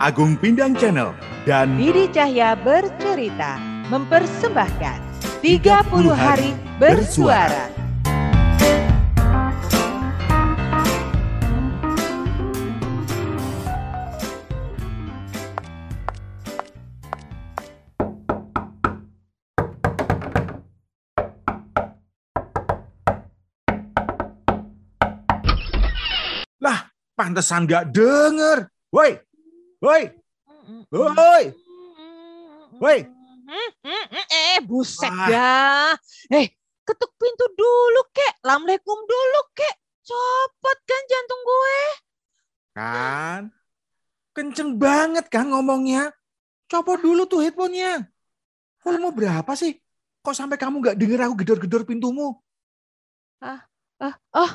Agung Pindang Channel dan Didi Cahya bercerita mempersembahkan 30 hari bersuara. lah pantesan nggak denger. Woi, woi, woi, woi. Eh, buset dah. Eh, ketuk pintu dulu, kek. Assalamualaikum dulu, kek. Copot kan jantung gue. Kan, kenceng banget kan ngomongnya. Copot dulu tuh headphone-nya. Volume berapa sih? Kok sampai kamu nggak denger aku gedor-gedor pintumu? Ah, oh,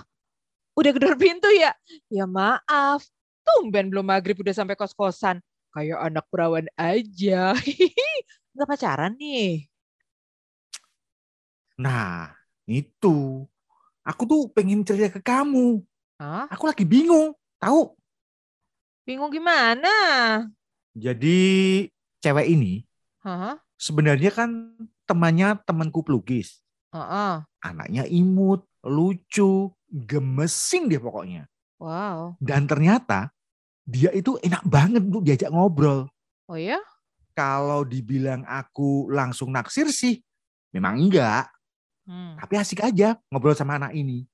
udah gedor pintu ya? Ya maaf. Tumben belum maghrib udah sampai kos-kosan. Kayak anak perawan aja. Nggak pacaran nih. Nah, itu. Aku tuh pengen cerita ke kamu. Hah? Aku lagi bingung, tahu? Bingung gimana? Jadi cewek ini Hah? sebenarnya kan temannya temanku pelukis. Heeh. Anaknya imut, lucu, gemesin dia pokoknya. Wow. Dan ternyata dia itu enak banget untuk diajak ngobrol. Oh ya? Kalau dibilang aku langsung naksir sih, memang enggak. Hmm. Tapi asik aja ngobrol sama anak ini.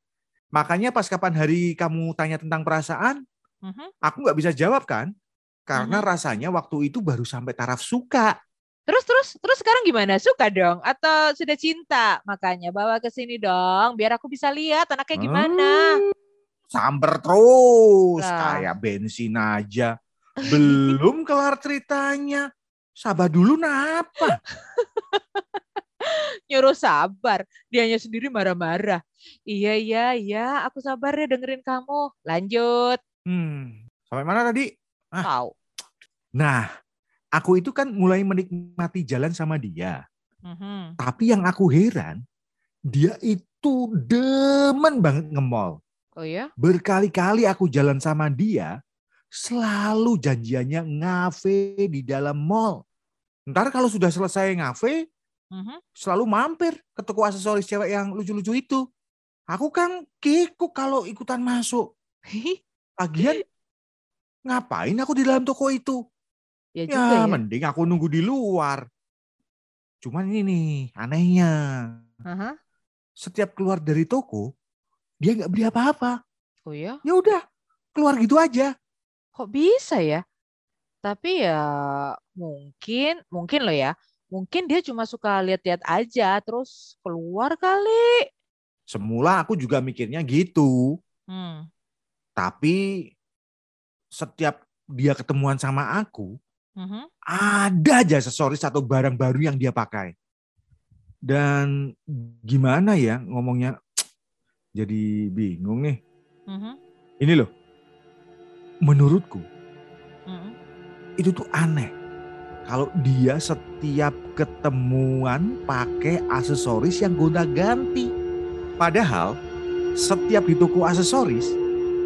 Makanya pas kapan hari kamu tanya tentang perasaan, Mhm. aku nggak bisa jawab kan. Karena rasanya waktu itu baru sampai taraf suka. Terus terus terus sekarang gimana? Suka dong atau sudah cinta? Makanya bawa ke sini dong biar aku bisa lihat anaknya gimana. Hmm, samber terus Lah. kayak bensin aja. Belum kelar ceritanya. Sabar dulu napa? Nyuruh sabar, dianya sendiri marah-marah. Iya iya iya, aku sabar ya dengerin kamu. Lanjut. Hmm, sampai mana tadi? Ah. Tahu. Nah, aku itu kan mulai menikmati jalan sama dia. Mhm. Tapi yang aku heran, dia itu demen banget nge-mall. Oh ya? Berkali-kali aku jalan sama dia, selalu janjiannya ngafe di dalam mall. Ntar kalau sudah selesai ngafe, Mhm. selalu mampir ke toko aksesoris cewek yang lucu-lucu itu. Aku kan kikuk kalau ikutan masuk. Lagian ngapain aku di dalam toko itu? ya juga Ya, ya. mending aku nunggu di luar. Cuman ini nih, anehnya. Aha. Setiap keluar dari toko, dia nggak beli apa-apa. Oh ya? Ya udah, keluar gitu aja. Kok bisa ya? Tapi ya mungkin, mungkin loh ya. Mungkin dia cuma suka lihat-lihat aja terus keluar kali. Semula aku juga mikirnya gitu. Hmm. Tapi setiap dia ketemuan sama aku, Mhm. ada aja aksesoris atau barang baru yang dia pakai. Dan gimana ya ngomongnya, jadi bingung nih. Mhm. Ini loh, menurutku Mhm. itu tuh aneh. Kalau dia setiap ketemuan pakai aksesoris yang gonta-ganti. Padahal setiap di toko aksesoris,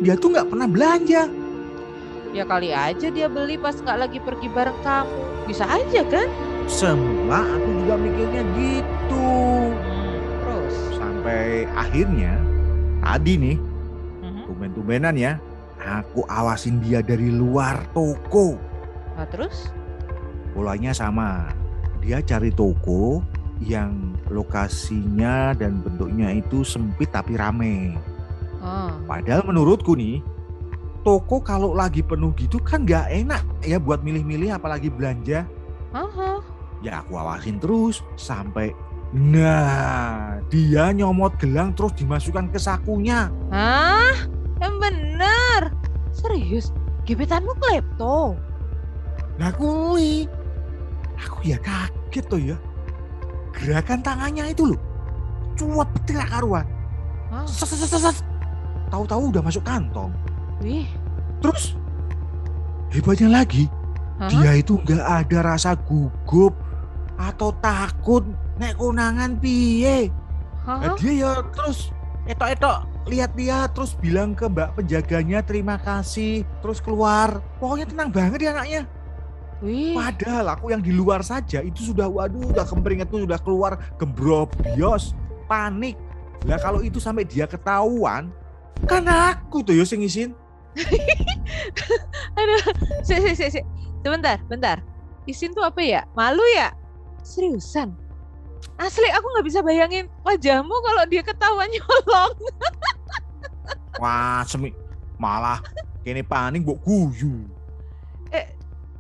dia tuh nggak pernah belanja. Ya kali aja dia beli pas nggak lagi pergi bareng kamu. Bisa aja kan? Semula aku juga mikirnya gitu. Hmm, terus. Sampai akhirnya tadi nih, Mhm. tumben-tumbenan ya, aku awasin dia dari luar toko. Nah, terus? Polanya sama. Dia cari toko yang lokasinya dan bentuknya itu sempit tapi rame. Ah, Padahal menurutku nih, toko kalau lagi penuh gitu kan nggak enak ya buat milih-milih apalagi belanja. aha. Ya aku awasin terus sampai Nah, dia nyomot gelang terus dimasukkan ke sakunya. Hah? Yang bener. Serius? Gebetanmu klepto? Nah kui, aku ya kaget tuh ya. Gerakan tangannya itu loh, betul lah karuan. Tahu-tahu udah masuk kantong. Wih. Terus hebatnya lagi, Hah? dia itu nggak ada rasa gugup atau takut nek konangan piye. Hah? Nah, dia ya terus etok-etok lihat-lihat terus bilang ke mbak penjaganya terima kasih terus keluar pokoknya tenang banget ya anaknya Wih, padahal aku yang di luar saja itu sudah waduh udah kemeringat tuh sudah keluar gembrobios panik lah kalau itu sampai dia ketahuan kan aku tuh yo sing isin aduh, si, si, si, si. Sebentar, bentar. Isin tuh apa ya? Malu ya? Seriusan? Asli aku nggak bisa bayangin wajahmu kalau dia ketahuan nyolong. wah semi malah kene panik mbok guyu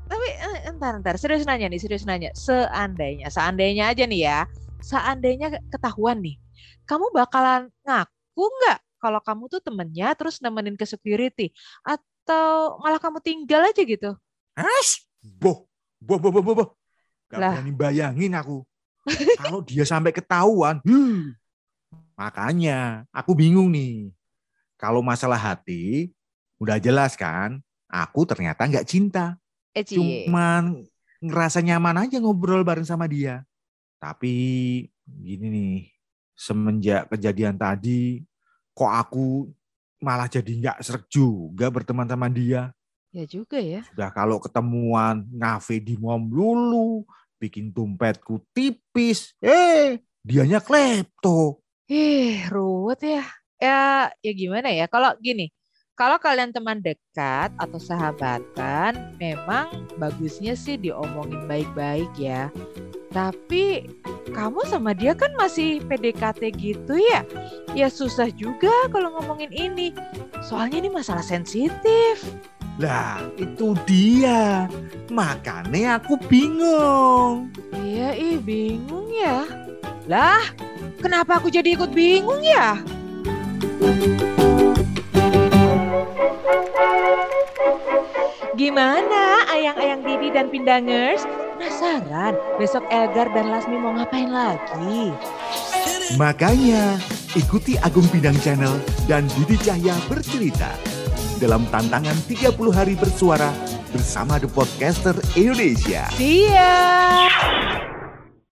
Tapi eh, entar, entar. Serius nanya nih, serius nanya. Seandainya, seandainya aja nih ya. Seandainya ketahuan nih. Kamu bakalan ngaku nggak kalau kamu tuh temennya terus nemenin ke security? Atau malah kamu tinggal aja gitu? es boh boh boh boh boh, boh. Gak Lah. berani bayangin aku kalau dia sampai ketahuan huh. makanya aku bingung nih kalau masalah hati udah jelas kan aku ternyata nggak cinta Eh, Cie. cuman ngerasa nyaman aja ngobrol bareng sama dia. Tapi gini nih, semenjak kejadian tadi, kok aku malah jadi nggak serak juga berteman sama dia. Ya juga ya. Sudah kalau ketemuan ngafe di mom lulu, bikin dompetku tipis, eh dianya klepto. Ih, ruwet ya. Ya, ya gimana ya? Kalau gini, kalau kalian teman dekat atau sahabatan, memang bagusnya sih diomongin baik-baik ya. Tapi kamu sama dia kan masih PDKT gitu ya? Ya susah juga kalau ngomongin ini. Soalnya ini masalah sensitif. Lah, itu dia. Makanya aku bingung. Iya, ih bingung ya. Lah, kenapa aku jadi ikut bingung ya? Gimana ayang-ayang Didi dan Pindangers? Penasaran besok Elgar dan Lasmi mau ngapain lagi? Makanya ikuti Agung Bidang Channel dan Didi Cahya bercerita dalam tantangan 30 hari bersuara bersama The Podcaster Indonesia. Ya!